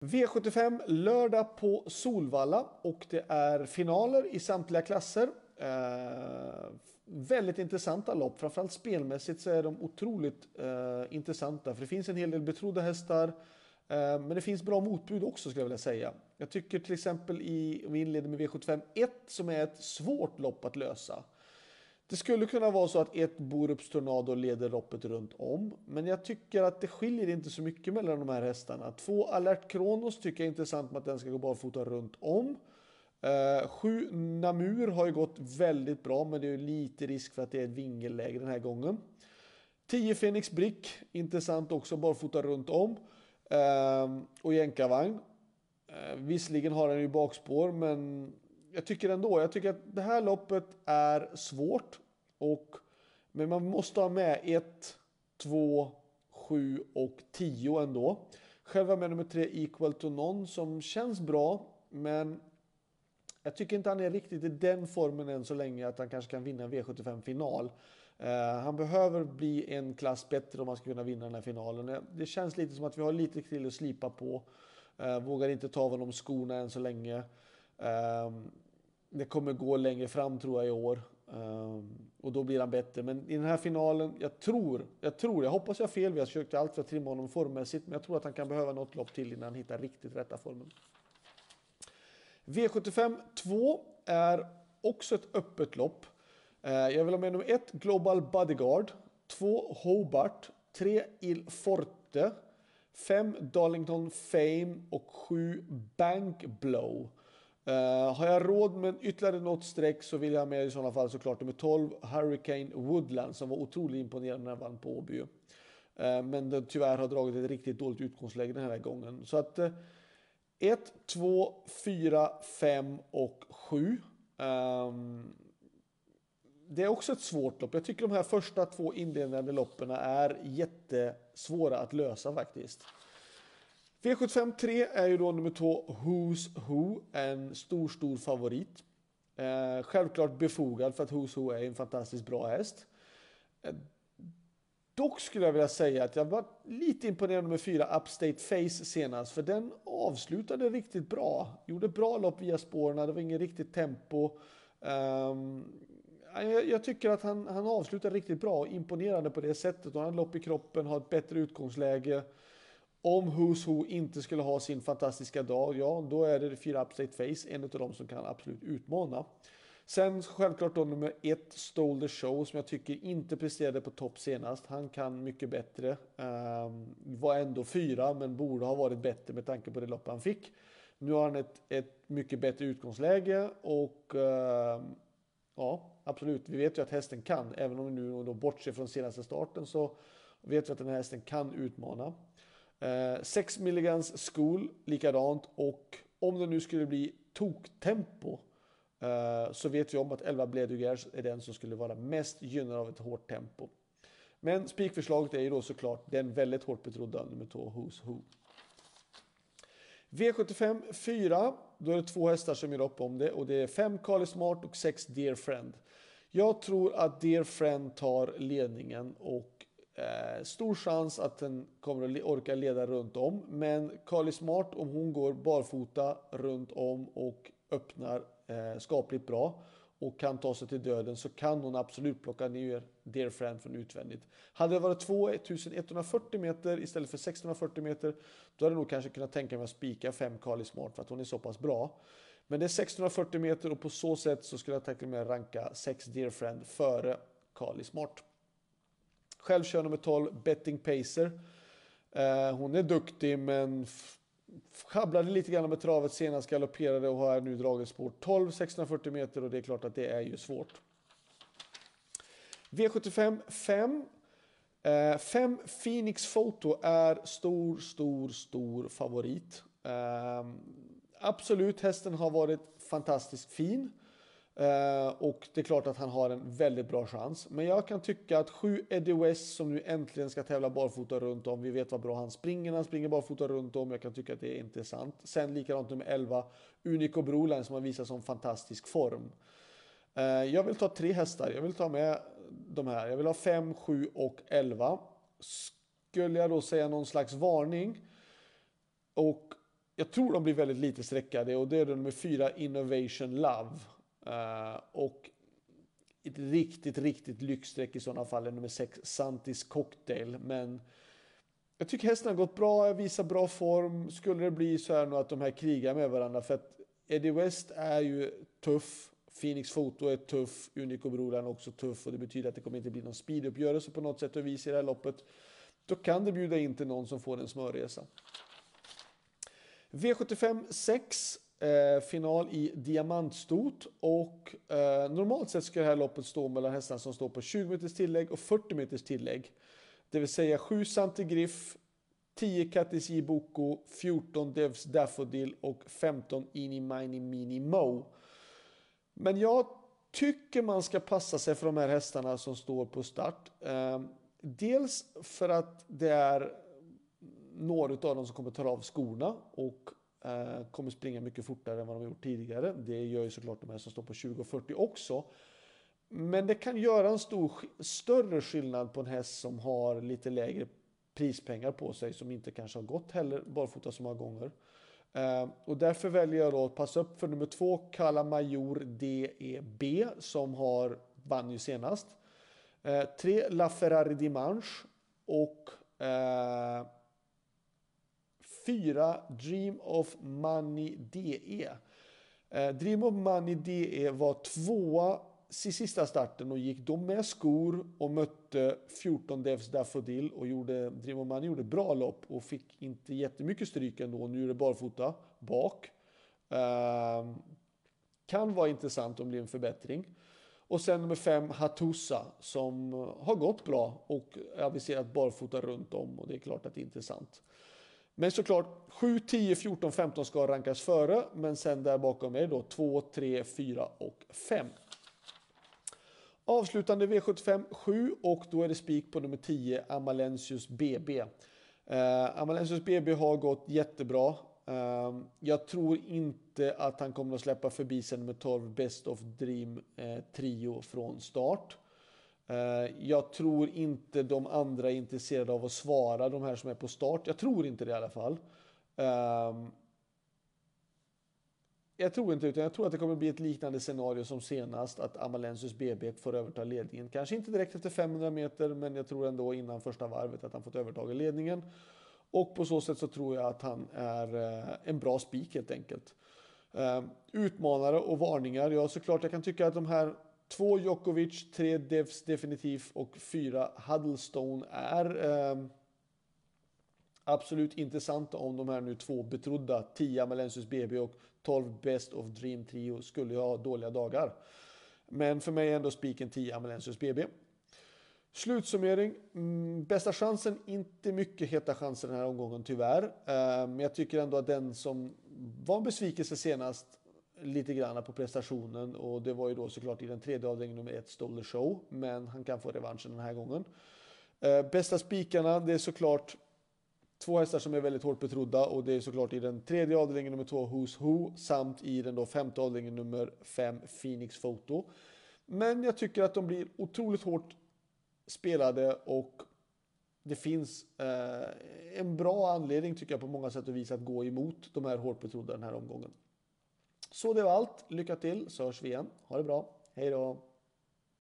V75 lördag på Solvalla och det är finaler i samtliga klasser. Eh, väldigt intressanta lopp, framförallt spelmässigt så är de otroligt eh, intressanta för det finns en hel del betrodda hästar. Eh, men det finns bra motbud också skulle jag vilja säga. Jag tycker till exempel i, vi inleder med V75 1 som är ett svårt lopp att lösa. Det skulle kunna vara så att ett Borups Tornado leder loppet runt om. Men jag tycker att det skiljer inte så mycket mellan de här hästarna. Två Alert Kronos tycker jag är intressant med att den ska gå barfota runt om. Uh, sju Namur har ju gått väldigt bra men det är lite risk för att det är ett vingelläge den här gången. 10 Phoenix Brick, intressant också, barfota runt om. Uh, och jänkarvagn. Uh, visserligen har den ju bakspår men jag tycker ändå, jag tycker att det här loppet är svårt. Och, men man måste ha med 1, 2, 7 och 10 ändå. Själv var med nummer 3 Equal to None som känns bra. Men jag tycker inte han är riktigt i den formen än så länge att han kanske kan vinna en V75 final. Uh, han behöver bli en klass bättre om han ska kunna vinna den här finalen. Det känns lite som att vi har lite till att slipa på. Uh, vågar inte ta av honom skorna än så länge. Um, det kommer gå längre fram tror jag i år. Ehm, och då blir han bättre. Men i den här finalen, jag tror, jag tror, jag hoppas jag har fel. Vi har försökt allt för att trimma honom formmässigt. Men jag tror att han kan behöva något lopp till innan han hittar riktigt rätta formen. V75 2 är också ett öppet lopp. Ehm, jag vill ha med nummer 1 Global Bodyguard. 2 Hobart. 3 Il Forte. 5 Darlington Fame och 7 Bank Blow. Uh, har jag råd med ytterligare något streck så vill jag ha med i sådana fall såklart nummer 12 Hurricane Woodland som var otroligt imponerande när han vann på Åby. Uh, men den tyvärr har dragit ett riktigt dåligt utgångsläge den här gången. Så att 1, 2, 4, 5 och 7. Um, ehm, det är också ett svårt lopp. Jag tycker de här första två inledande loppen är jättesvåra att lösa faktiskt. V75 3 är ju då nummer två Who's Who, en stor, stor favorit. Eh, självklart befogad för att Who's Who är en fantastiskt bra häst. Eh, dock skulle jag vilja säga att jag var lite imponerad nummer fyra Upstate Face senast, för den avslutade riktigt bra. Gjorde bra lopp via spåren, det var inget riktigt tempo. Eh, jag, jag, tycker att han, han avslutar riktigt bra, och imponerande på det sättet. Och han har lopp i kroppen, har ett bättre utgångsläge. Om Who's Who inte skulle ha sin fantastiska dag, ja då är det fyra Upstate Face, en av dem som kan absolut utmana. Sen självklart då nummer ett, Stole the Show, som jag tycker inte presterade på topp senast. Han kan mycket bättre. Um, var ändå fyra, men borde ha varit bättre med tanke på det lopp han fick. Nu har han ett, ett mycket bättre utgångsläge och um, ja, absolut. Vi vet ju att hästen kan, även om vi nu då bortser från senaste starten så vet vi att den här hästen kan utmana. Eh, 6mG skol, likadant. Och om det nu skulle bli toktempo eh, så vet vi om att 11 Bledugers är den som skulle vara mest gynnad av ett hårt tempo. Men spikförslaget är ju då såklart den väldigt hårt betrodda nummer 2 Who's Who. V75 4, då är det två hästar som gör upp om det och det är 5 Kali Smart och 6 Dear Friend. Jag tror att Dear Friend tar ledningen och Eh, stor chans att den kommer att orka leda runt om. Men Carly Smart, om hon går barfota runt om och öppnar eh, skapligt bra och kan ta sig till döden så kan hon absolut plocka ner Dear Friend från utvändigt. Hade det varit 2140 meter istället för 640 meter då hade jag nog kanske kunnat tänka mig att spika 5 Carly Smart för att hon är så pass bra. Men det är 640 meter och på så sätt så skulle jag tänka mig att ranka 6 Dear Friend före Carly Smart. Själv kör nummer 12 Betting Pacer. Eh, hon är duktig men sjabblade lite grann med travet senast, galopperade och har nu dragit spår 12 640 meter och det är klart att det är ju svårt. V75 5. 5 Phoenix Photo är stor, stor, stor favorit. Eh, absolut, hästen har varit fantastiskt fin. Eh, och det är klart att han har en väldigt bra chans. Men jag kan tycka att sju Eddie West som nu äntligen ska tävla barfota runt om. Vi vet vad bra han springer när han springer barfota runt om. Jag kan tycka att det är intressant. Sen likadant nummer 11 Unico Broline som har visat som fantastisk form. Eh, jag vill ta tre hästar. Jag vill ta med de här. Jag vill ha 5, 7 och 11. Skulle jag då säga någon slags varning. Och jag tror de blir väldigt lite sträckade och det är nummer fyra Innovation Love. Uh, och ett riktigt, riktigt lyxstreck i sådana fall är nummer 6, Santis Cocktail. Men jag tycker hästen har gått bra, visar bra form. Skulle det bli så här nu att de här krigar med varandra för att Eddie West är ju tuff. Phoenix Foto är tuff, Unico Brolan är också tuff och det betyder att det kommer inte bli någon speeduppgörelse på något sätt och vis i det här loppet. Då kan det bjuda in till någon som får en smörresa. V75 6, eh, final i diamantstot och eh, normalt sett ska det här loppet stå mellan hästarna som står på 20 meters tillägg och 40 meters tillägg. Det vill säga 7 Santigriff, 10 Kattis Boko, 14 Devs Daffodil och 15 Ini Mini Mini Mo. Men jag tycker man ska passa sig för de här hästarna som står på start. Eh, dels för att det är några av dem som kommer ta av skorna och Eh, kommer springa mycket fortare än vad de har gjort tidigare. Det gör ju såklart de här som står på 20 och 40 också. Men det kan göra en stor, större skillnad på en häst som har lite lägre prispengar på sig som inte kanske har gått heller barfota så många gånger. Uh, och därför väljer jag då att passa upp för nummer två, Kala Major DEB, som har vann ju senast. Uh, tre, La Ferrari Dimanche och uh, 4. Dream of Money DE. Eh, Dream of Money DE var tvåa i sista starten och gick då med skor och mötte 14 Devs Daffodil och gjorde, Dream of Money gjorde bra lopp och fick inte jättemycket stryk ändå. Nu är det barfota bak. Ehm, kan vara intressant om det blir en förbättring. Och sen nummer fem Hatusa som har gått bra och aviserat barfota runt om och det är klart att det är intressant. Men såklart 7, 10, 14, 15 ska rankas före men sen där bakom är det då 2, 3, 4 och 5. Avslutande V75 7 och då är det spik på nummer 10 Amalensius BB. Uh, eh, Amalensius BB har gått jättebra. Uh, jag tror inte att han kommer att släppa förbi sen med 12 Best of Dream uh, Trio från start. Eh, jag tror inte de andra är intresserade av att svara de här som är på start. Jag tror inte det i alla fall. Ehm, jag tror inte utan jag tror att det kommer bli ett liknande scenario som senast att Amalensius BB får överta ledningen. Kanske inte direkt efter 500 meter men jag tror ändå innan första varvet att han fått överta ledningen. Och på så sätt så tror jag att han är eh, en bra spik helt enkelt. Ehm, utmanare och varningar. Ja såklart jag kan tycka att de här två Djokovic, tre Devs definitivt och fyra Huddlestone är eh, absolut intressanta om de här nu två betrodda 10 Amalensius BB och 12 Best of Dream Trio skulle ha dåliga dagar. Men för mig är ändå spiken 10 Amalensius BB. Slutsummering. Mm, bästa chansen, inte mycket heta chanser den här omgången tyvärr. Men jag tycker ändå att den som var en besvikelse senast lite grann på prestationen och det var ju då såklart i den tredje avdelningen nummer ett Stole Show. Men han kan få revanschen den här gången. Eh, bästa spikarna, det är såklart Två hästar som är väldigt hårt betrodda och det är såklart i den tredje avdelningen nummer två Who's Who samt i den då femte avdelningen nummer fem Phoenix Photo. Men jag tycker att de blir otroligt hårt spelade och det finns eh, en bra anledning tycker jag på många sätt och vis att gå emot de här hårt betrodda den här omgången. Så det var allt. Lycka till så hörs vi igen. Ha det bra. Hej då!